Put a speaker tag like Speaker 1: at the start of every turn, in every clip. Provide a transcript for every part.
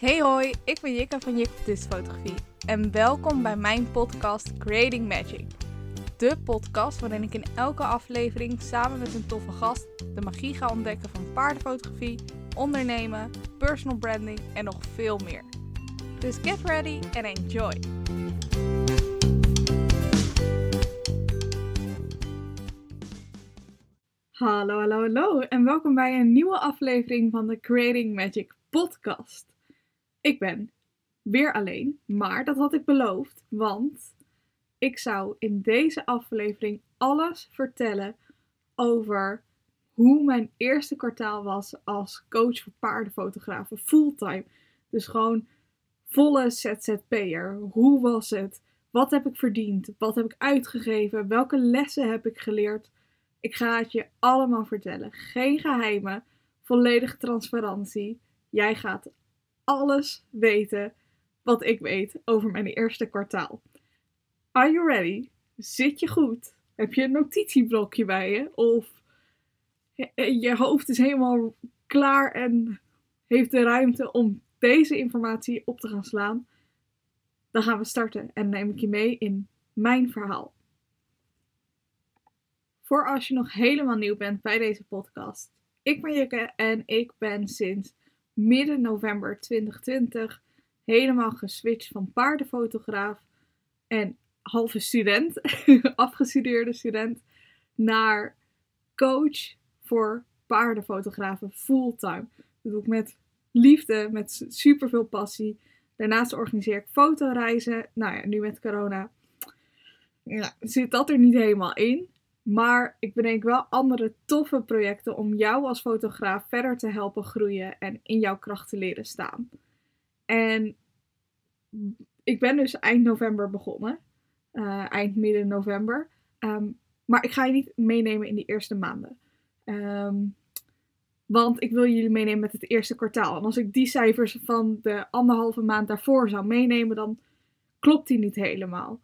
Speaker 1: Hey hoi, ik ben Jikka van Jik Fotografie en welkom bij mijn podcast Creating Magic. De podcast waarin ik in elke aflevering samen met een toffe gast de magie ga ontdekken van paardenfotografie, ondernemen, personal branding en nog veel meer. Dus get ready and enjoy! Hallo, hallo, hallo en welkom bij een nieuwe aflevering van de Creating Magic podcast. Ik ben weer alleen, maar dat had ik beloofd, want ik zou in deze aflevering alles vertellen over hoe mijn eerste kwartaal was als coach voor paardenfotografen fulltime. Dus gewoon volle ZZP'er. Hoe was het? Wat heb ik verdiend? Wat heb ik uitgegeven? Welke lessen heb ik geleerd? Ik ga het je allemaal vertellen. Geen geheimen, volledige transparantie. Jij gaat alles weten wat ik weet over mijn eerste kwartaal. Are you ready? Zit je goed? Heb je een notitieblokje bij je? Of je hoofd is helemaal klaar en heeft de ruimte om deze informatie op te gaan slaan? Dan gaan we starten en neem ik je mee in mijn verhaal. Voor als je nog helemaal nieuw bent bij deze podcast. Ik ben Jukke en ik ben sinds midden november 2020 helemaal geswitcht van paardenfotograaf en halve student, afgestudeerde student, naar coach voor paardenfotografen fulltime. Dat doe ik met liefde, met super veel passie. Daarnaast organiseer ik fotoreizen. Nou ja, nu met corona ja, zit dat er niet helemaal in. Maar ik bedenk wel andere toffe projecten om jou als fotograaf verder te helpen groeien en in jouw kracht te leren staan. En ik ben dus eind november begonnen. Uh, eind midden november. Ehm, maar ik ga je niet meenemen in die eerste maanden. Ehm, want ik wil jullie meenemen met het eerste kwartaal. En als ik die cijfers van de anderhalve maand daarvoor zou meenemen, dan klopt die niet helemaal.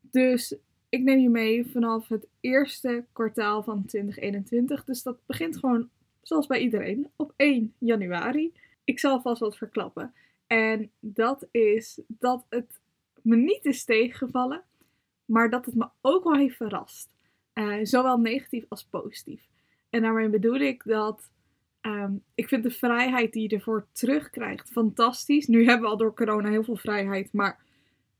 Speaker 1: Dus ik neem je mee vanaf het eerste kwartaal van 2021. Dus dat begint gewoon, zoals bij iedereen, op 1 januari. Ik zal vast wat verklappen. En dat is dat het me niet is tegengevallen, maar dat het me ook wel heeft verrast. Uh, zowel negatief als positief. En daarmee bedoel ik dat ehm, ik vind de vrijheid die je ervoor terugkrijgt fantastisch. Nu hebben we al door corona heel veel vrijheid, maar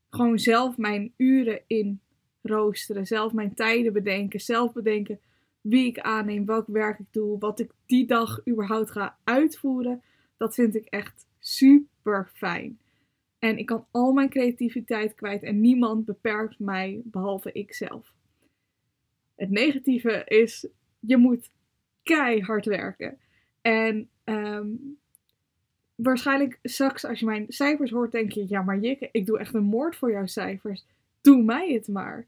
Speaker 1: gewoon zelf mijn uren in roosteren, zelf mijn tijden bedenken, zelf bedenken wie ik aanneem, welk werk ik doe, wat ik die dag überhaupt ga uitvoeren. Dat vind ik echt super fijn. En ik kan al mijn creativiteit kwijt en niemand beperkt mij behalve ikzelf. Het negatieve is, je moet keihard werken. En ehm, waarschijnlijk straks als je mijn cijfers hoort, denk je, ja maar Jikke, ik doe echt een moord voor jouw cijfers. Doe mij het maar.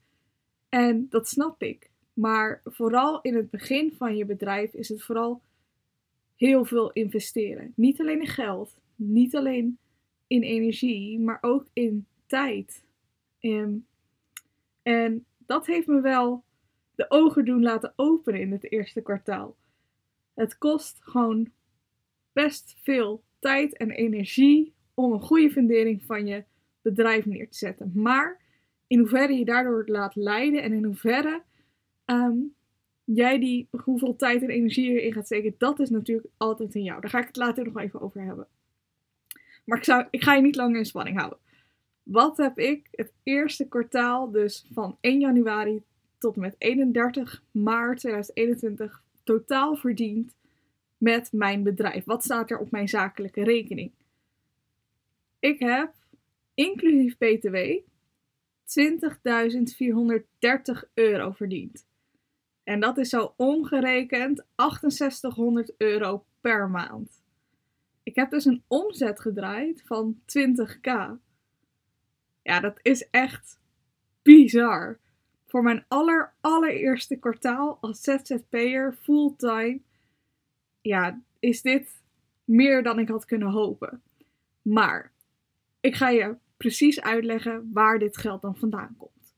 Speaker 1: En dat snap ik. Maar vooral in het begin van je bedrijf is het vooral heel veel investeren. Niet alleen in geld, niet alleen in energie, maar ook in tijd. En, en dat heeft me wel de ogen doen laten openen in het eerste kwartaal. Het kost gewoon best veel tijd en energie om een goede fundering van je bedrijf neer te zetten. Maar in hoeverre je daardoor laat leiden en in hoeverre ehm, jij die hoeveel tijd en energie erin gaat steken, dat is natuurlijk altijd in jou. Daar ga ik het later nog even over hebben. Maar ik, zou, ik ga je niet langer in spanning houden. Wat heb ik het eerste kwartaal, dus van 1 januari tot en met 31 maart 2021, totaal verdiend met mijn bedrijf? Wat staat er op mijn zakelijke rekening? Ik heb inclusief BTW 20.430 euro verdiend. En dat is zo omgerekend 6800 euro per maand. Ik heb dus een omzet gedraaid van 20k. Ja, dat is echt bizar. Voor mijn aller, allereerste kwartaal als ZZP'er fulltime, ja, is dit meer dan ik had kunnen hopen. Maar ik ga je precies uitleggen waar dit geld dan vandaan komt.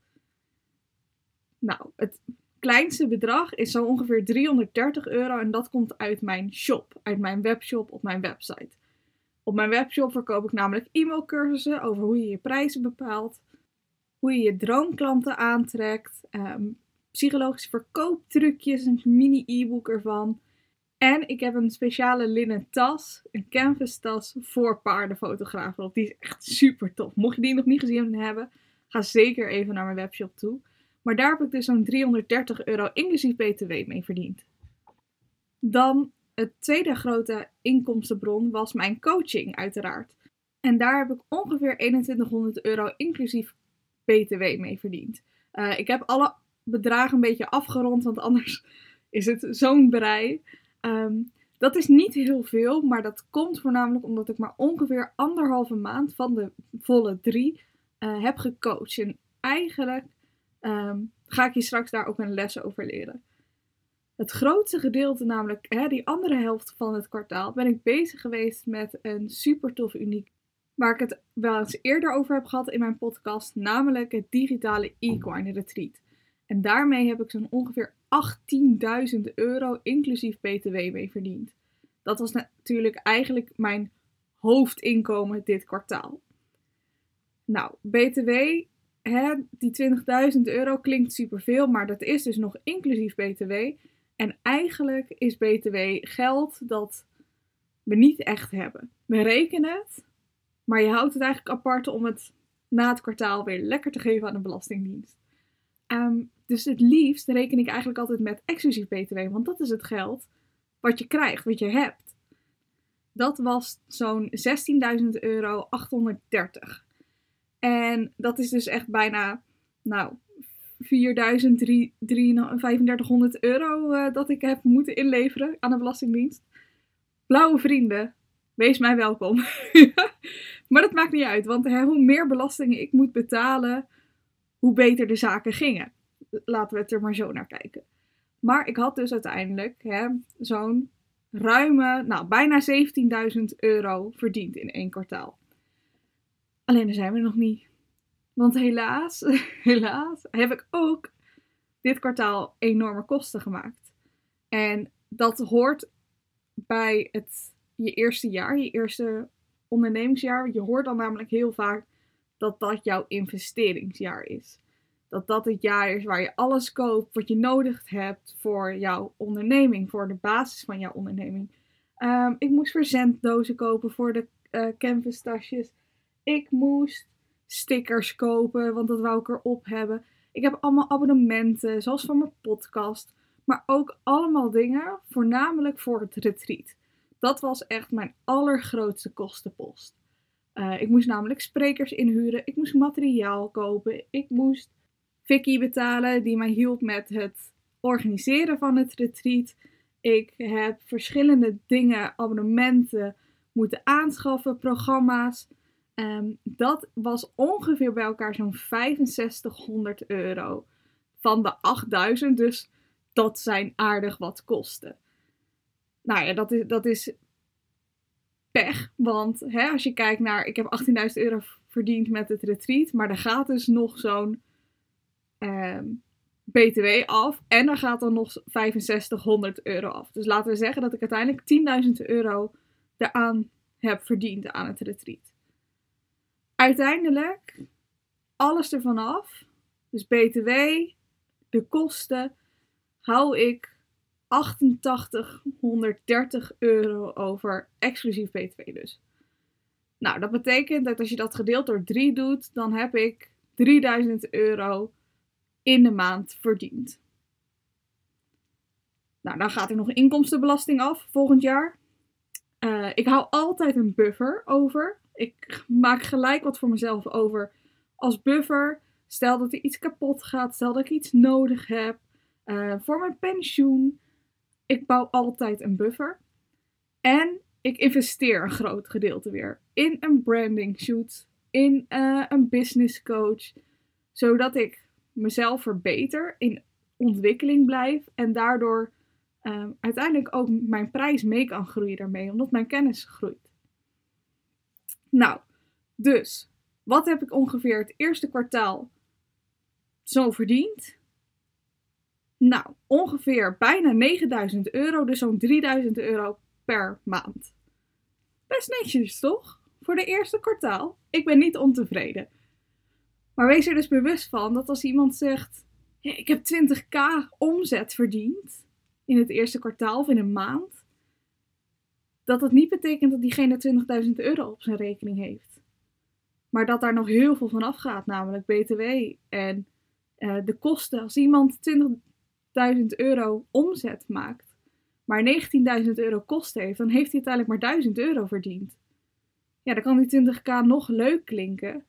Speaker 1: Nou, het kleinste bedrag is zo ongeveer 330 euro en dat komt uit mijn shop, uit mijn webshop op mijn website. Op mijn webshop verkoop ik namelijk e-mailcursussen over hoe je je prijzen bepaalt, hoe je je droomklanten aantrekt, ehm, psychologische verkooptrucjes, een mini e-book ervan. En ik heb een speciale linnen tas, een canvas tas voor paardenfotografen. Die is echt super tof. Mocht je die nog niet gezien hebben, ga zeker even naar mijn webshop toe. Maar daar heb ik dus zo'n 330 euro inclusief btw mee verdiend. Dan het tweede grote inkomstenbron was mijn coaching uiteraard. En daar heb ik ongeveer 2100 euro inclusief btw mee verdiend. Uh, ik heb alle bedragen een beetje afgerond, want anders is het zo'n brei. Um, dat is niet heel veel, maar dat komt voornamelijk omdat ik maar ongeveer anderhalve maand van de volle drie uh, heb gecoacht. En eigenlijk um, ga ik je straks daar ook een les over leren. Het grootste gedeelte, namelijk hè, die andere helft van het kwartaal, ben ik bezig geweest met een super tof uniek. Waar ik het wel eens eerder over heb gehad in mijn podcast, namelijk het digitale equine retreat. En daarmee heb ik zo'n ongeveer 18.000 euro inclusief BTW mee verdiend. Dat was natuurlijk eigenlijk mijn hoofdinkomen dit kwartaal. Nou, BTW, hè, die 20.000 euro klinkt superveel, maar dat is dus nog inclusief BTW. En eigenlijk is BTW geld dat we niet echt hebben. We rekenen het, maar je houdt het eigenlijk apart om het na het kwartaal weer lekker te geven aan de Belastingdienst. Um, dus het liefst reken ik eigenlijk altijd met exclusief BTW, want dat is het geld wat je krijgt, wat je hebt. Dat was zo'n 16.000 euro 830. En dat is dus echt bijna, nou, 3500 euro uh, dat ik heb moeten inleveren aan de Belastingdienst. Blauwe vrienden, wees mij welkom. maar dat maakt niet uit, want hoe meer belastingen ik moet betalen, hoe beter de zaken gingen laten we het er maar zo naar kijken. Maar ik had dus uiteindelijk zo'n ruime, nou bijna 17.000 euro verdiend in één kwartaal. Alleen daar zijn we nog niet. Want helaas, helaas heb ik ook dit kwartaal enorme kosten gemaakt. En dat hoort bij het, je eerste jaar, je eerste ondernemingsjaar. Je hoort dan namelijk heel vaak dat dat jouw investeringsjaar is dat dat het jaar is waar je alles koopt wat je nodig hebt voor jouw onderneming, voor de basis van jouw onderneming. Um, ik moest verzenddozen kopen voor de uh, canvas tasjes. Ik moest stickers kopen, want dat wou ik erop hebben. Ik heb allemaal abonnementen, zoals van mijn podcast. Maar ook allemaal dingen, voornamelijk voor het retreat. Dat was echt mijn allergrootste kostenpost. Uh, ik moest namelijk sprekers inhuren. Ik moest materiaal kopen. Ik moest Vicky betalen, die mij hielp met het organiseren van het retreat. Ik heb verschillende dingen, abonnementen moeten aanschaffen, programma's. Um, dat was ongeveer bij elkaar zo'n 6500 euro van de 8000. Dus dat zijn aardig wat kosten. Nou ja, dat is, dat is pech. Want hè, als je kijkt naar, ik heb 18.000 euro verdiend met het retreat. Maar er gaat dus nog zo'n Ehm, BTW af. En er gaat dan nog 6500 euro af. Dus laten we zeggen dat ik uiteindelijk 10.000 euro eraan heb verdiend aan het retreat. Uiteindelijk, alles ervan af. Dus BTW, de kosten, hou ik 8830 euro over, exclusief BTW dus. Nou, dat betekent dat als je dat gedeeld door 3 doet, dan heb ik 3000 euro in de maand verdient. Nou, dan gaat er nog inkomstenbelasting af volgend jaar. Uh, ik hou altijd een buffer over. Ik maak gelijk wat voor mezelf over als buffer. Stel dat er iets kapot gaat, stel dat ik iets nodig heb uh, voor mijn pensioen. Ik bouw altijd een buffer. En ik investeer een groot gedeelte weer in een branding shoot, in uh, een business coach, zodat ik mezelf verbeter, in ontwikkeling blijf en daardoor um, uiteindelijk ook mijn prijs mee kan groeien daarmee, omdat mijn kennis groeit. Nou, dus wat heb ik ongeveer het eerste kwartaal zo verdiend? Nou, ongeveer bijna 9000 euro, dus zo'n 3000 euro per maand. Best netjes, toch? Voor de eerste kwartaal. Ik ben niet ontevreden. Maar wees er dus bewust van dat als iemand zegt: Ik heb 20k omzet verdiend in het eerste kwartaal of in een maand, dat dat niet betekent dat diegene 20.000 euro op zijn rekening heeft. Maar dat daar nog heel veel van afgaat, namelijk BTW en uh, de kosten. Als iemand 20.000 euro omzet maakt, maar 19.000 euro kosten heeft, dan heeft hij uiteindelijk maar 1000 euro verdiend. Ja, dan kan die 20k nog leuk klinken.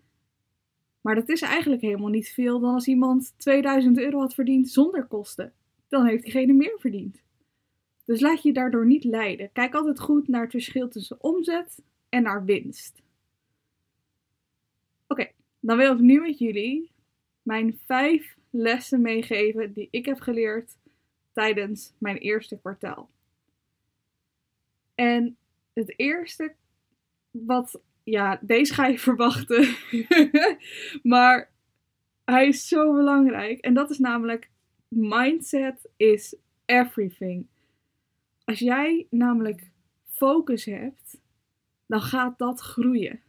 Speaker 1: Maar dat is eigenlijk helemaal niet veel dan als iemand 2000 euro had verdiend zonder kosten. Dan heeft diegene meer verdiend. Dus laat je daardoor niet leiden. Kijk altijd goed naar het verschil tussen omzet en naar winst. Oké, dan wil ik nu met jullie mijn vijf lessen meegeven die ik heb geleerd tijdens mijn eerste kwartaal. En het eerste wat, ja, deze ga je verwachten, maar hij is zo belangrijk. En dat is namelijk, mindset is everything. Als jij namelijk focus hebt, dan gaat dat groeien.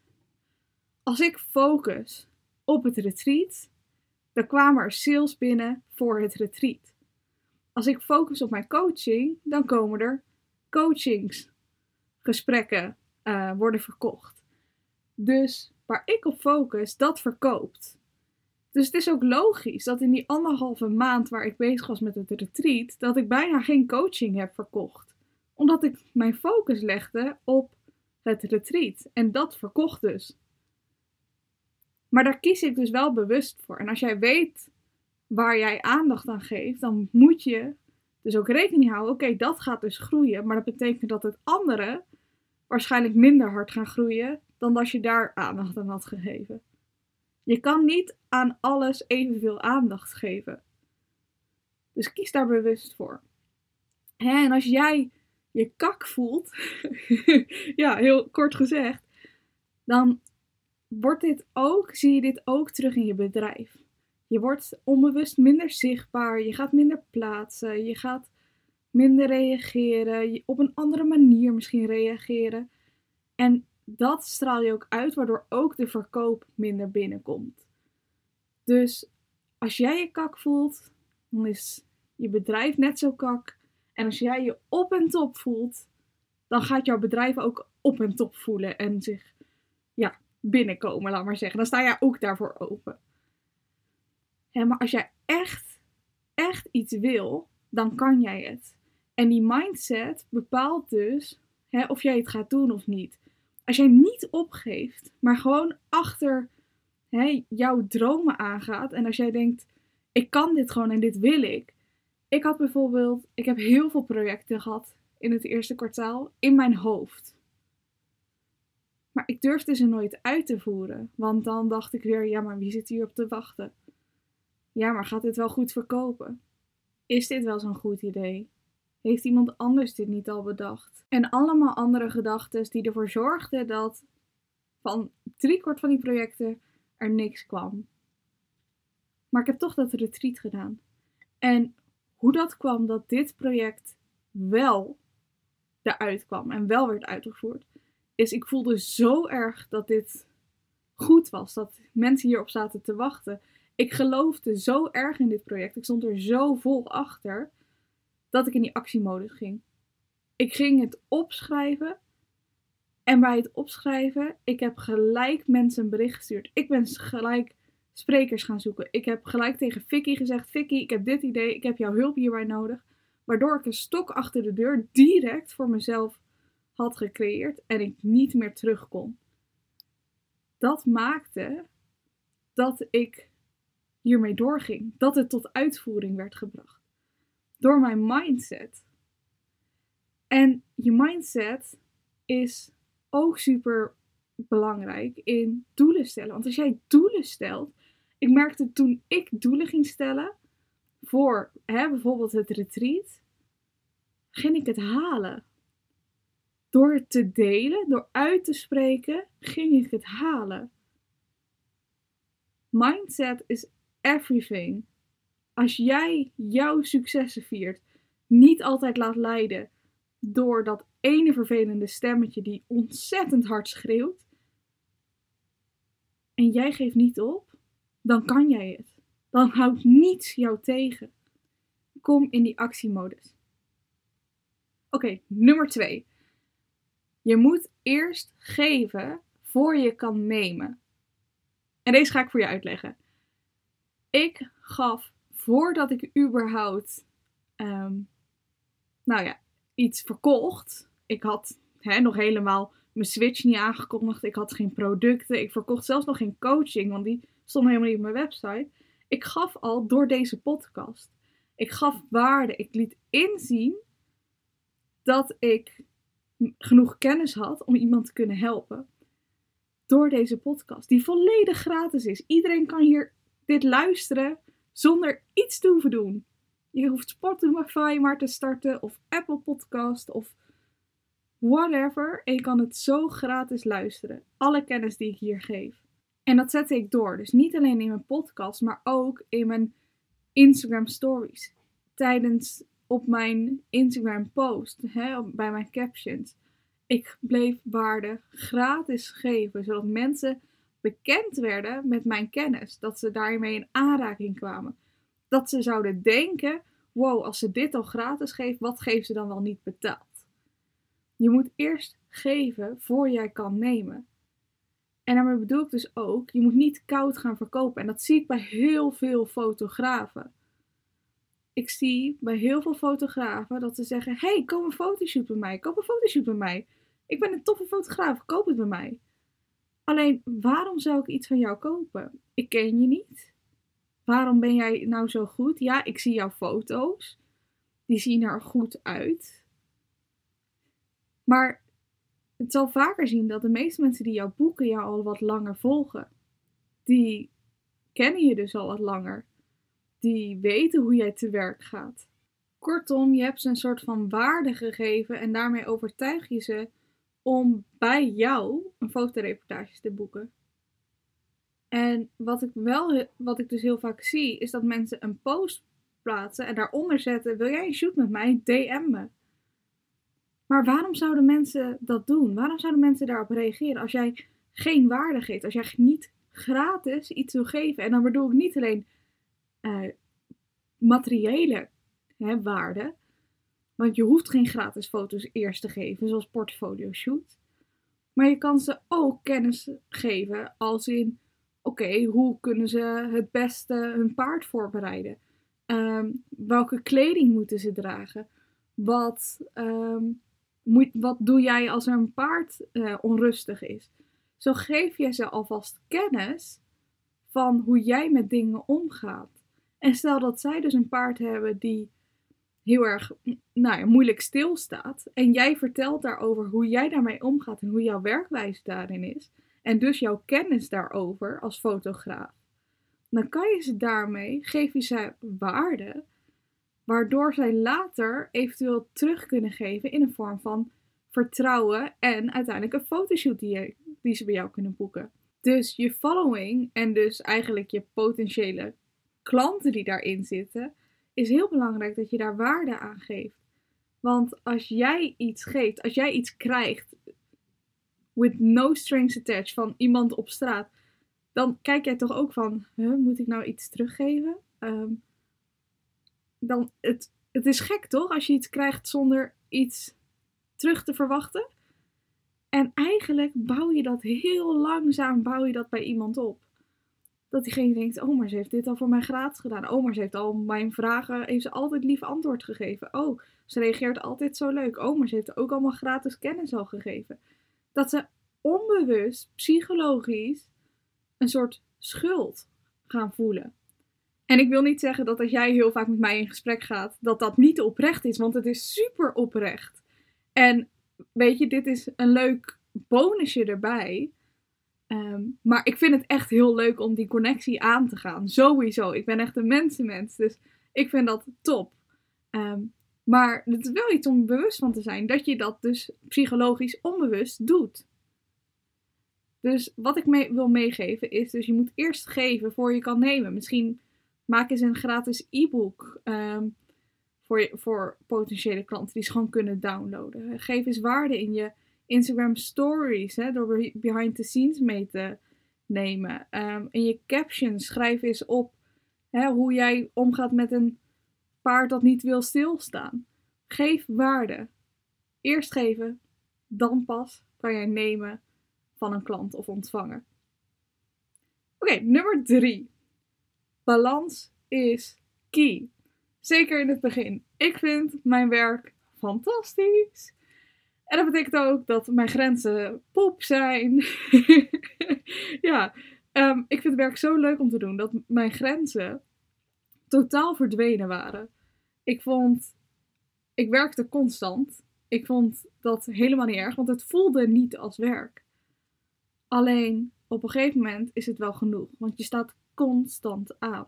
Speaker 1: Als ik focus op het retreat, dan kwamen er sales binnen voor het retreat. Als ik focus op mijn coaching, dan komen er coachingsgesprekken uh, worden verkocht. Dus waar ik op focus, dat verkoopt. Dus het is ook logisch dat in die anderhalve maand waar ik bezig was met het retreat, dat ik bijna geen coaching heb verkocht. Omdat ik mijn focus legde op het retreat. En dat verkocht dus. Maar daar kies ik dus wel bewust voor. En als jij weet waar jij aandacht aan geeft, dan moet je dus ook rekening houden. Oké, dat gaat dus groeien. Maar dat betekent dat het andere waarschijnlijk minder hard gaan groeien dan als je daar aandacht aan had gegeven. Je kan niet aan alles evenveel aandacht geven. Dus kies daar bewust voor. En als jij je kak voelt, ja, heel kort gezegd, dan wordt dit ook, zie je dit ook terug in je bedrijf. Je wordt onbewust minder zichtbaar, je gaat minder plaatsen, je gaat minder reageren, op een andere manier misschien reageren. En dat straal je ook uit, waardoor ook de verkoop minder binnenkomt. Dus als jij je kak voelt, dan is je bedrijf net zo kak. En als jij je op en top voelt, dan gaat jouw bedrijf ook op en top voelen en zich ja, binnenkomen, laat maar zeggen. Dan sta jij ook daarvoor open. maar als jij echt, echt iets wil, dan kan jij het. En die mindset bepaalt dus hè, of jij het gaat doen of niet. Als jij niet opgeeft, maar gewoon achter hè, jouw dromen aangaat. En als jij denkt, ik kan dit gewoon en dit wil ik. Ik had bijvoorbeeld, ik heb heel veel projecten gehad in het eerste kwartaal in mijn hoofd. Maar ik durfde ze nooit uit te voeren. Want dan dacht ik weer, ja, maar wie zit hier op te wachten? Ja, maar gaat dit wel goed verkopen? Is dit wel zo'n goed idee? Heeft iemand anders dit niet al bedacht? En allemaal andere gedachten die ervoor zorgden dat van driekwart van die projecten er niks kwam. Maar ik heb toch dat retreat gedaan. En hoe dat kwam dat dit project wel eruit kwam en wel werd uitgevoerd, is ik voelde zo erg dat dit goed was. Dat mensen hierop zaten te wachten. Ik geloofde zo erg in dit project. Ik stond er zo vol achter dat ik in die actiemodus ging. Ik ging het opschrijven. En bij het opschrijven, ik heb gelijk mensen een bericht gestuurd. Ik ben gelijk sprekers gaan zoeken. Ik heb gelijk tegen Vicky gezegd: Vicky, ik heb dit idee, ik heb jouw hulp hierbij nodig. Waardoor ik een stok achter de deur direct voor mezelf had gecreëerd en ik niet meer terug kon. Dat maakte dat ik hiermee doorging, dat het tot uitvoering werd gebracht door mijn mindset. En je mindset is ook super belangrijk in doelen stellen. Want als jij doelen stelt, ik merkte toen ik doelen ging stellen voor hè, bijvoorbeeld het retreat, ging ik het halen. Door het te delen, door uit te spreken, ging ik het halen. Mindset is everything als jij jouw successen viert, niet altijd laat leiden door dat ene vervelende stemmetje die ontzettend hard schreeuwt, en jij geeft niet op, dan kan jij het. Dan houdt niets jou tegen. Kom in die actiemodus. Oké, nummer twee. Je moet eerst geven voor je kan nemen. En deze ga ik voor je uitleggen. Ik gaf voordat ik überhaupt, ehm, nou ja, iets verkocht. Ik had hè, nog helemaal mijn switch niet aangekondigd. Ik had geen producten. Ik verkocht zelfs nog geen coaching, want die stond helemaal niet op mijn website. Ik gaf al door deze podcast. Ik gaf waarde. Ik liet inzien dat ik genoeg kennis had om iemand te kunnen helpen. Door deze podcast, die volledig gratis is. Iedereen kan hier dit luisteren zonder iets te hoeven doen. Je hoeft Spotify maar te starten of Apple Podcast of whatever. En je kan het zo gratis luisteren. Alle kennis die ik hier geef. En dat zette ik door. Dus niet alleen in mijn podcast, maar ook in mijn Instagram stories. Tijdens op mijn Instagram post, hè, bij mijn captions. Ik bleef waarde gratis geven, zodat mensen bekend werden met mijn kennis. Dat ze daarmee in aanraking kwamen. Dat ze zouden denken: wow, als ze dit al gratis geeft, wat geeft ze dan wel niet betaald? Je moet eerst geven voor jij kan nemen. En daarmee bedoel ik dus ook, je moet niet koud gaan verkopen. En dat zie ik bij heel veel fotografen. Ik zie bij heel veel fotografen dat ze zeggen: hey, koop een fotoshoot bij mij. Koop een fotoshoot bij mij. Ik ben een toffe fotograaf, koop het bij mij. Alleen, waarom zou ik iets van jou kopen? Ik ken je niet. Waarom ben jij nou zo goed? Ja, ik zie jouw foto's. Die zien er goed uit. Maar het zal vaker zien dat de meeste mensen die jou boeken jou al wat langer volgen. Die kennen je dus al wat langer. Die weten hoe jij te werk gaat. Kortom, je hebt ze een soort van waarde gegeven en daarmee overtuig je ze om bij jou een fotoreportage te boeken. En wat ik wel, wat ik dus heel vaak zie, is dat mensen een post plaatsen en daaronder zetten: Wil jij een shoot met mij? DM me. Maar waarom zouden mensen dat doen? Waarom zouden mensen daarop reageren als jij geen waarde geeft? Als jij niet gratis iets wil geven. En dan bedoel ik niet alleen uh, materiële hè, waarde. Want je hoeft geen gratis foto's eerst te geven, zoals portfolio shoot. Maar je kan ze ook kennis geven als in, oké, hoe kunnen ze het beste hun paard voorbereiden? Um, welke kleding moeten ze dragen? Wat, um, moet, wat doe jij als er een paard uh, onrustig is? Zo geef je ze alvast kennis van hoe jij met dingen omgaat. En stel dat zij dus een paard hebben die heel erg nou ja, moeilijk stilstaat. En jij vertelt daarover hoe jij daarmee omgaat en hoe jouw werkwijze daarin is. En dus jouw kennis daarover als fotograaf. Dan kan je ze daarmee, geef je ze waarde, waardoor zij later eventueel terug kunnen geven in een vorm van vertrouwen en uiteindelijk een fotoshoot die, die ze bij jou kunnen boeken. Dus je following en dus eigenlijk je potentiële klanten die daarin zitten, is heel belangrijk dat je daar waarde aan geeft. Want als jij iets geeft, als jij iets krijgt, with no strings attached, van iemand op straat, dan kijk jij toch ook van, huh, moet ik nou iets teruggeven? Ehm, dan, het, het is gek toch, als je iets krijgt zonder iets terug te verwachten? En eigenlijk bouw je dat heel langzaam, bouw je dat bij iemand op dat diegene denkt, oh, maar ze heeft dit al voor mij gratis gedaan. Oh, maar ze heeft al mijn vragen, heeft ze altijd lief antwoord gegeven. Oh, ze reageert altijd zo leuk. Oh, maar ze heeft ook allemaal gratis kennis al gegeven. Dat ze onbewust, psychologisch, een soort schuld gaan voelen. En ik wil niet zeggen dat als jij heel vaak met mij in gesprek gaat, dat dat niet oprecht is, want het is super oprecht. En weet je, dit is een leuk bonusje erbij. Ehm, maar ik vind het echt heel leuk om die connectie aan te gaan. Sowieso. Ik ben echt een mensenmens. Dus ik vind dat top. Ehm, maar het is wel iets om bewust van te zijn. Dat je dat dus psychologisch onbewust doet. Dus wat ik mee, wil meegeven is, dus je moet eerst geven voor je kan nemen. Misschien maak eens een gratis e-book. Um, voor, voor potentiële klanten die ze gewoon kunnen downloaden. Geef eens waarde in je Instagram stories hè, door behind the scenes mee te nemen. Um, in je captions schrijf eens op hè, hoe jij omgaat met een paard dat niet wil stilstaan. Geef waarde. Eerst geven, dan pas kan jij nemen van een klant of ontvangen. Oké, nummer drie. Balans is key. Zeker in het begin. Ik vind mijn werk fantastisch. En dat betekent ook dat mijn grenzen pop zijn. ja, um, ik vind het werk zo leuk om te doen dat mijn grenzen totaal verdwenen waren. Ik vond, ik werkte constant. Ik vond dat helemaal niet erg, want het voelde niet als werk. Alleen op een gegeven moment is het wel genoeg, want je staat constant aan.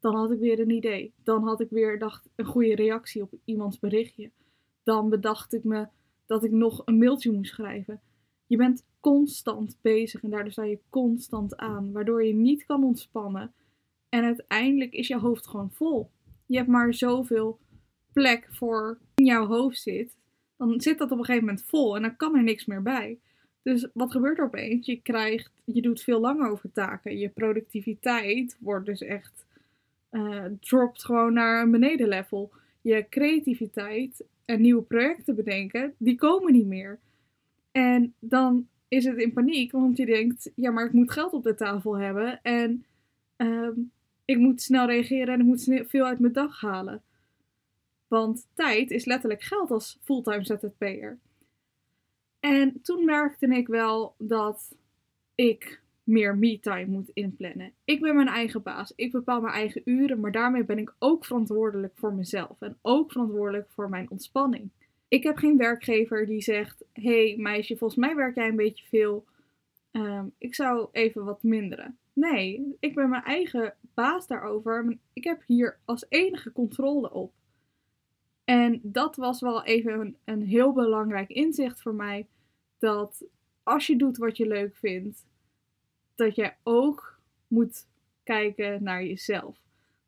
Speaker 1: Dan had ik weer een idee. Dan had ik weer dacht, een goede reactie op iemands berichtje. Dan bedacht ik me dat ik nog een mailtje moest schrijven. Je bent constant bezig en daardoor sta je constant aan, waardoor je niet kan ontspannen. En uiteindelijk is je hoofd gewoon vol. Je hebt maar zoveel plek voor in jouw hoofd zit. Dan zit dat op een gegeven moment vol en dan kan er niks meer bij. Dus wat gebeurt er opeens? Je krijgt, je doet veel langer over taken. Je productiviteit wordt dus echt, uh, dropt gewoon naar een benedenlevel. Je creativiteit en nieuwe projecten bedenken, die komen niet meer. En dan is het in paniek, want je denkt, ja, maar ik moet geld op de tafel hebben en ehm, ik moet snel reageren en ik moet veel uit mijn dag halen. Want tijd is letterlijk geld als fulltime ZZP'er. En toen merkte ik wel dat ik meer me-time moet inplannen. Ik ben mijn eigen baas. Ik bepaal mijn eigen uren, maar daarmee ben ik ook verantwoordelijk voor mezelf en ook verantwoordelijk voor mijn ontspanning. Ik heb geen werkgever die zegt: hey meisje, volgens mij werk jij een beetje veel. Um, ik zou even wat minderen. Nee, ik ben mijn eigen baas daarover. Ik heb hier als enige controle op. En dat was wel even een heel belangrijk inzicht voor mij. Dat als je doet wat je leuk vindt, dat je ook moet kijken naar jezelf.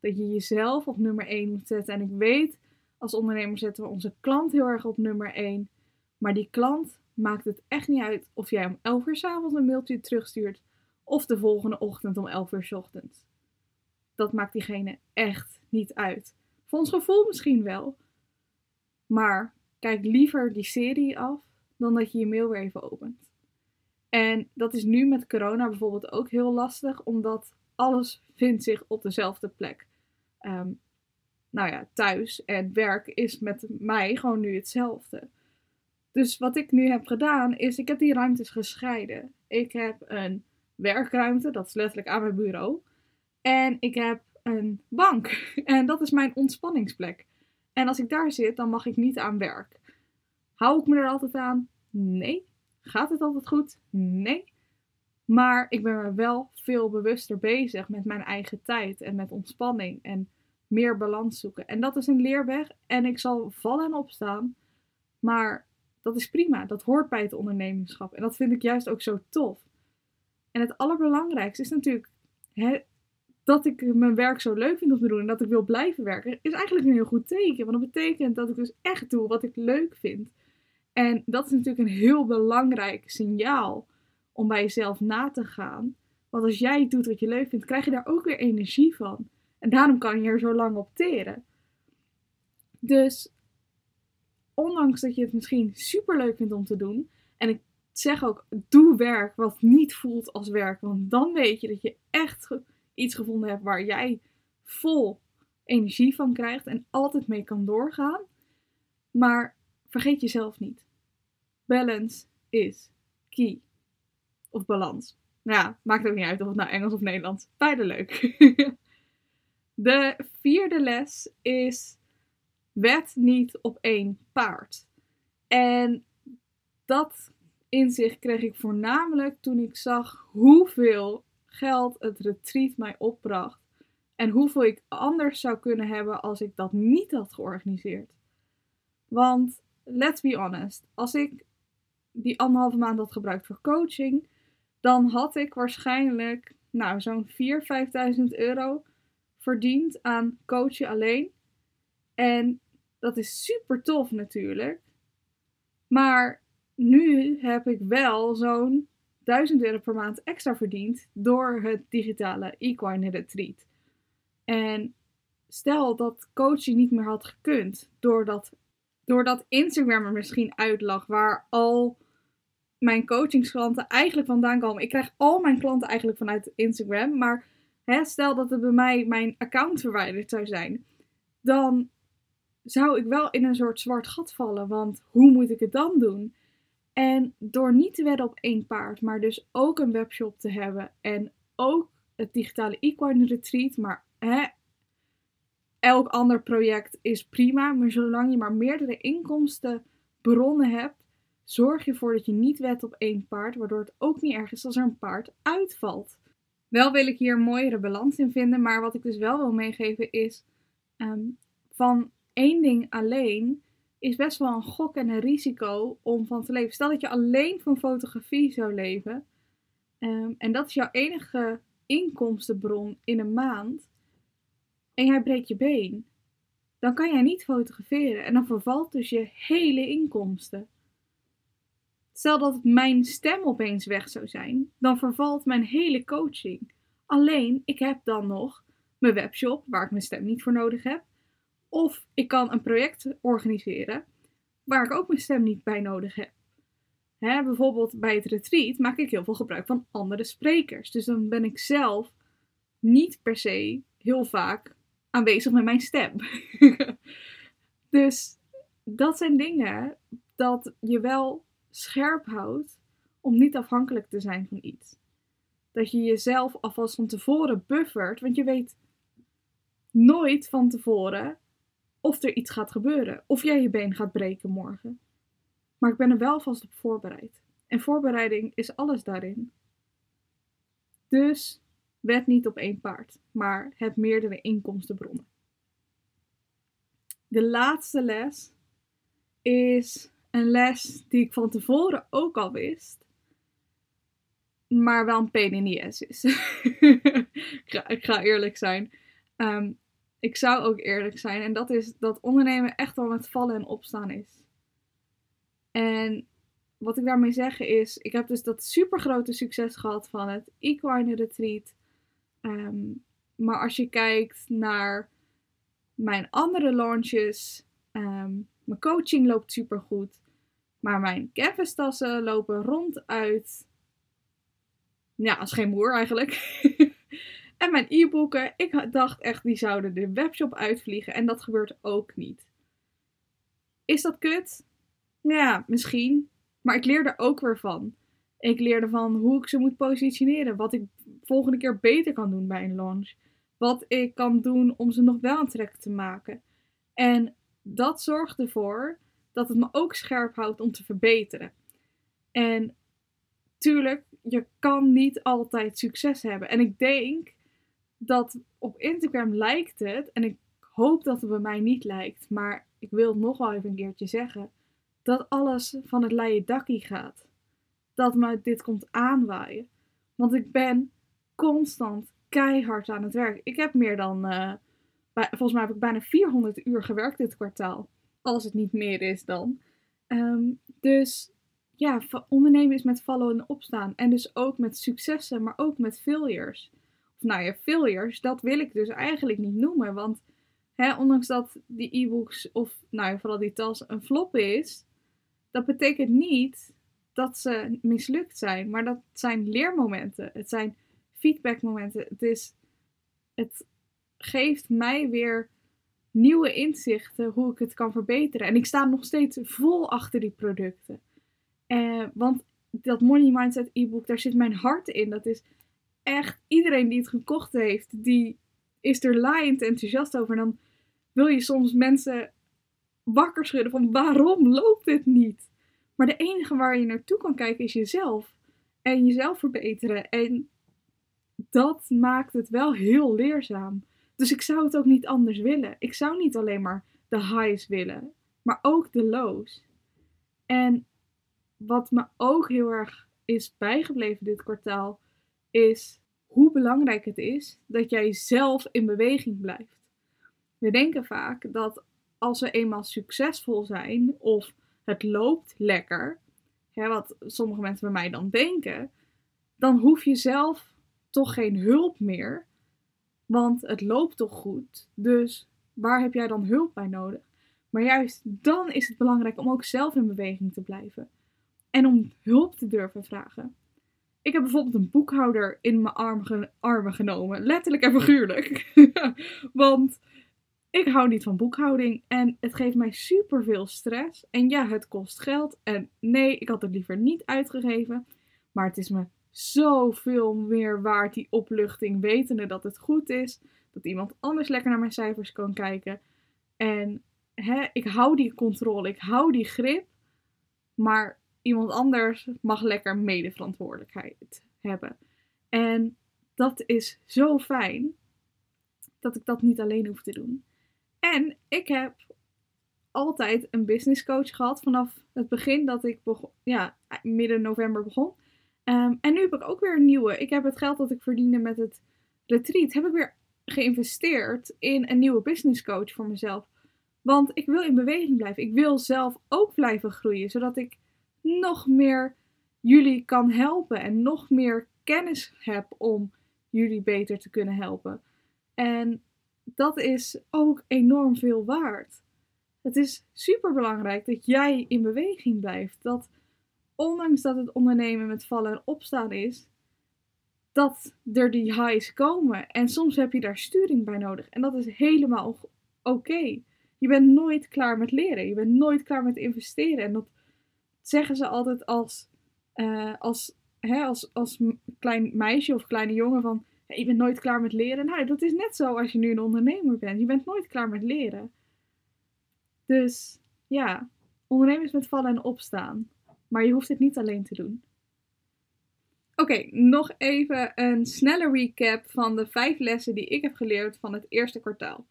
Speaker 1: Dat je jezelf op nummer 1 moet zetten. En ik weet, als ondernemer zetten we onze klant heel erg op nummer 1. Maar die klant maakt het echt niet uit of jij om 11 uur s avonds een mailtje terugstuurt. Of de volgende ochtend om 11 uur s ochtends. Dat maakt diegene echt niet uit. Voor ons gevoel misschien wel. Maar kijk liever die serie af dan dat je je mail weer even opent. En dat is nu met corona bijvoorbeeld ook heel lastig, omdat alles vindt zich op dezelfde plek. Um, nou ja, thuis en werk is met mij gewoon nu hetzelfde. Dus wat ik nu heb gedaan, is ik heb die ruimtes gescheiden. Ik heb een werkruimte, dat is letterlijk aan mijn bureau. En ik heb een bank. En dat is mijn ontspanningsplek. En als ik daar zit, dan mag ik niet aan werk. Hou ik me er altijd aan? Nee. Gaat het altijd goed? Nee. Maar ik ben er wel veel bewuster bezig met mijn eigen tijd en met ontspanning en meer balans zoeken. En dat is een leerweg en ik zal vallen en opstaan. Maar dat is prima. Dat hoort bij het ondernemingschap. En dat vind ik juist ook zo tof. En het allerbelangrijkste is natuurlijk hè, dat ik mijn werk zo leuk vind om te doen en dat ik wil blijven werken. Is eigenlijk een heel goed teken. Want dat betekent dat ik dus echt doe wat ik leuk vind. En dat is natuurlijk een heel belangrijk signaal om bij jezelf na te gaan. Want als jij doet wat je leuk vindt, krijg je daar ook weer energie van. En daarom kan je er zo lang op teren. Dus ondanks dat je het misschien super leuk vindt om te doen. En ik zeg ook, doe werk wat niet voelt als werk. Want dan weet je dat je echt iets gevonden hebt waar jij vol energie van krijgt en altijd mee kan doorgaan. Maar vergeet jezelf niet. Balance is key. Of balans. Nou ja, maakt ook niet uit of het nou Engels of Nederlands. Beide leuk. De vierde les is wet niet op één paard. En dat inzicht kreeg ik voornamelijk toen ik zag hoeveel geld het retreat mij opbracht. En hoeveel ik anders zou kunnen hebben als ik dat niet had georganiseerd. Want let's be honest, als ik die anderhalve maand had gebruikt voor coaching, dan had ik waarschijnlijk nou, zo'n 4.000, 5.000 euro verdiend aan coachen alleen. En Dat is super tof natuurlijk. Maar nu heb ik wel zo'n 1000 euro per maand extra verdiend door het digitale equine retreat. En stel dat coaching niet meer had gekund doordat, doordat Instagram er misschien uitlag waar al mijn coachingsklanten eigenlijk vandaan komen. Ik krijg al mijn klanten eigenlijk vanuit Instagram, maar hè, stel dat het bij mij mijn account verwijderd zou zijn, dan zou ik wel in een soort zwart gat vallen. Want hoe moet ik het dan doen? En door niet te wedden op één paard, maar dus ook een webshop te hebben en ook het digitale equine retreat, maar hè, elk ander project is prima, maar zolang je maar meerdere inkomstenbronnen hebt, zorg je ervoor dat je niet wedt op één paard, waardoor het ook niet erg is als er een paard uitvalt. Wel wil ik hier een mooiere balans in vinden, maar wat ik dus wel wil meegeven is ehm, van één ding alleen is best wel een gok en een risico om van te leven. Stel dat je alleen van fotografie zou leven ehm, en dat is jouw enige inkomstenbron in een maand en jij breekt je been, dan kan jij niet fotograferen en dan vervalt dus je hele inkomsten. Stel dat mijn stem opeens weg zou zijn, dan vervalt mijn hele coaching. Alleen, ik heb dan nog mijn webshop, waar ik mijn stem niet voor nodig heb. Of ik kan een project organiseren, waar ik ook mijn stem niet bij nodig heb. Hè, bijvoorbeeld bij het retreat maak ik heel veel gebruik van andere sprekers. Dus dan ben ik zelf niet per se heel vaak aanwezig met mijn stem. dus dat zijn dingen dat je wel scherp houdt om niet afhankelijk te zijn van iets. Dat je jezelf alvast van tevoren buffert, want je weet nooit van tevoren of er iets gaat gebeuren. Of jij je been gaat breken morgen. Maar ik ben er wel vast op voorbereid. En voorbereiding is alles daarin. Dus wed niet op één paard, maar heb meerdere inkomstenbronnen. De laatste les is een les die ik van tevoren ook al wist, maar wel een pain in the ass is. ik, ga, ik, ga, eerlijk zijn. Ehm, ik zou ook eerlijk zijn. En dat is dat ondernemen echt wel met vallen en opstaan is. En wat ik daarmee zeg is, ik heb dus dat super grote succes gehad van het Equine Retreat. Ehm, maar als je kijkt naar mijn andere launches, ehm, mijn coaching loopt super goed. Maar mijn canvas-tassen lopen ronduit. Ja, als geen moer eigenlijk. en mijn e-boeken, ik dacht echt, die zouden de webshop uitvliegen. En dat gebeurt ook niet. Is dat kut? Ja, misschien. Maar ik leer er ook weer van. Ik leerde van hoe ik ze moet positioneren. Wat ik volgende keer beter kan doen bij een launch. Wat ik kan doen om ze nog wel aantrekkelijk te maken. En dat zorgt ervoor dat het me ook scherp houdt om te verbeteren. En tuurlijk, je kan niet altijd succes hebben. En ik denk dat op Instagram lijkt het, en ik hoop dat het bij mij niet lijkt, maar ik wil nog wel even een keertje zeggen, dat alles van het leien dakkie gaat. Dat me dit komt aanwaaien. Want ik ben constant keihard aan het werk. Ik heb meer dan, uh, volgens mij heb ik bijna 400 uur gewerkt dit kwartaal als het niet meer is dan. Ehm, dus ja, ondernemen is met vallen en opstaan. En dus ook met successen, maar ook met failures. Of nou ja, failures, dat wil ik dus eigenlijk niet noemen. Want hè, ondanks dat die e-books of nou ja, vooral die tas een flop is, dat betekent niet dat ze mislukt zijn. Maar dat zijn leermomenten. Het zijn feedbackmomenten. Het is, het geeft mij weer nieuwe inzichten hoe ik het kan verbeteren. En ik sta nog steeds vol achter die producten. Uh, want dat Money Mindset e-book, daar zit mijn hart in. Dat is echt iedereen die het gekocht heeft, die is er laaiend enthousiast over. En dan wil je soms mensen wakker schudden van waarom loopt dit niet? Maar de enige waar je naartoe kan kijken is jezelf. En jezelf verbeteren. En dat maakt het wel heel leerzaam. Dus ik zou het ook niet anders willen. Ik zou niet alleen maar de highs willen, maar ook de lows. En wat me ook heel erg is bijgebleven dit kwartaal, is hoe belangrijk het is dat jij zelf in beweging blijft. We denken vaak dat als we eenmaal succesvol zijn of het loopt lekker, hè, wat sommige mensen bij mij dan denken, dan hoef je zelf toch geen hulp meer, want het loopt toch goed. Dus waar heb jij dan hulp bij nodig? Maar juist dan is het belangrijk om ook zelf in beweging te blijven en om hulp te durven vragen. Ik heb bijvoorbeeld een boekhouder in mijn armen genomen, letterlijk en figuurlijk. Want ik hou niet van boekhouding en het geeft mij super veel stress. En ja, het kost geld. En nee, ik had het liever niet uitgegeven. Maar het is me zoveel meer waard, die opluchting, wetende dat het goed is. Dat iemand anders lekker naar mijn cijfers kan kijken. En hè, ik hou die controle, ik hou die grip. Maar iemand anders mag lekker medeverantwoordelijkheid hebben. En dat is zo fijn dat ik dat niet alleen hoef te doen. En ik heb altijd een business coach gehad vanaf het begin dat ik begon, ja, midden november begon. Ehm, en nu heb ik ook weer een nieuwe. Ik heb het geld dat ik verdiende met het retreat, heb ik weer geïnvesteerd in een nieuwe business coach voor mezelf. Want ik wil in beweging blijven. Ik wil zelf ook blijven groeien, zodat ik nog meer jullie kan helpen en nog meer kennis heb om jullie beter te kunnen helpen. En dat is ook enorm veel waard. Het is super belangrijk dat jij in beweging blijft. Dat ondanks dat het ondernemen met vallen en opstaan is, dat er die highs komen. En soms heb je daar sturing bij nodig. En dat is helemaal oké. Je bent nooit klaar met leren. Je bent nooit klaar met investeren. En dat zeggen ze altijd als, uh, als, hè, als, als klein meisje of kleine jongen van je bent nooit klaar met leren. Nou, dat is net zo als je nu een ondernemer bent. Je bent nooit klaar met leren. Dus ja, ondernemen is met vallen en opstaan. Maar je hoeft het niet alleen te doen. Oké, nog even een snelle recap van de vijf lessen die ik heb geleerd van het eerste kwartaal.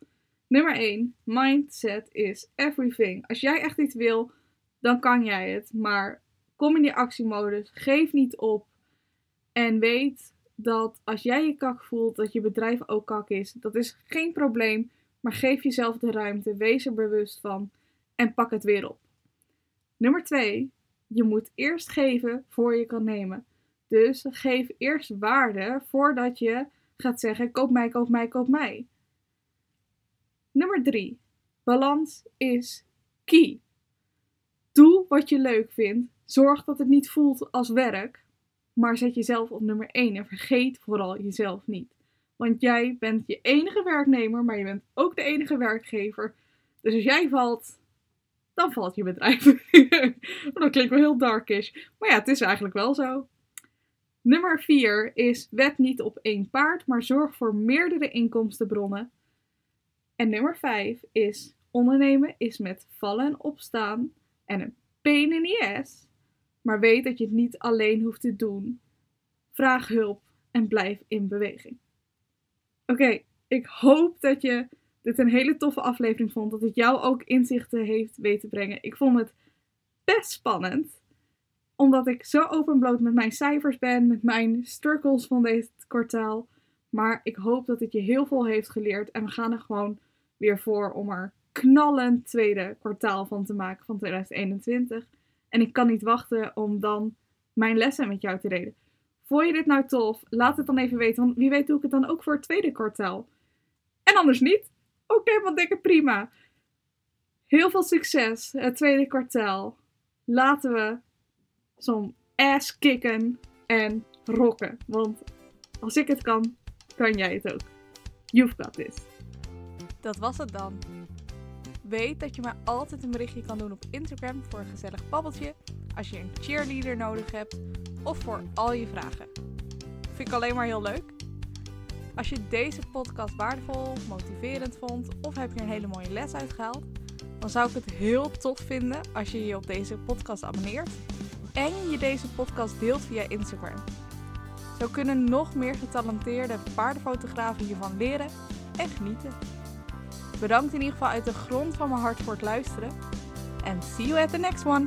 Speaker 1: Nummer 1. Mindset is everything. Als jij echt iets wil, dan kan jij het. Maar kom in die actiemodus. Geef niet op. En weet dat als jij je kak voelt, dat je bedrijf ook kak is. Dat is geen probleem. Maar geef jezelf de ruimte. Wees er bewust van. En pak het weer op. Nummer 2. Je moet eerst geven voor je kan nemen. Dus geef eerst waarde voordat je gaat zeggen: koop mij, koop mij, koop mij. Nummer 3. Balans is key. Doe wat je leuk vindt. Zorg dat het niet voelt als werk. Maar zet jezelf op nummer 1 en vergeet vooral jezelf niet. Want jij bent je enige werknemer, maar je bent ook de enige werkgever. Dus als jij valt, dan valt je bedrijf. dat klinkt wel heel darkish. Maar ja, het is eigenlijk wel zo. Nummer 4 is wet niet op één paard, maar zorg voor meerdere inkomstenbronnen. En nummer 5 is ondernemen is met vallen en opstaan en een pain in the ass. Maar weet dat je het niet alleen hoeft te doen. Vraag hulp en blijf in beweging. Oké, ik hoop dat je dit een hele toffe aflevering vond. Dat het jou ook inzichten heeft weten brengen. Ik vond het best spannend. Omdat ik zo openbloot met mijn cijfers ben. Met mijn struggles van dit kwartaal. Maar ik hoop dat het je heel veel heeft geleerd. En we gaan er gewoon weer voor om er knallend tweede kwartaal van te maken van 2021. En ik kan niet wachten om dan mijn lessen met jou te delen. Vond je dit nou tof? Laat het dan even weten, want wie weet doe ik het dan ook voor het tweede kwartaal. En anders niet? Oké, okay, wat dikke prima. Heel veel succes het tweede kwartaal. Laten we zo'n ass kicken en rocken. Want als ik het kan, kan jij het ook. You've got this. Dat was het dan. Weet dat je mij altijd een berichtje kan doen op Instagram voor een gezellig babbeltje, als je een cheerleader nodig hebt of voor al je vragen. Vind ik alleen maar heel leuk. Als je deze podcast waardevol, motiverend vond of heb je een hele mooie les uitgehaald, dan zou ik het heel tof vinden als je je op deze podcast abonneert en je deze podcast deelt via Instagram. Zo kunnen nog meer getalenteerde paardenfotografen hiervan leren en genieten. Bedankt in ieder geval uit de grond van mijn hart voor het luisteren. En see you at the next one!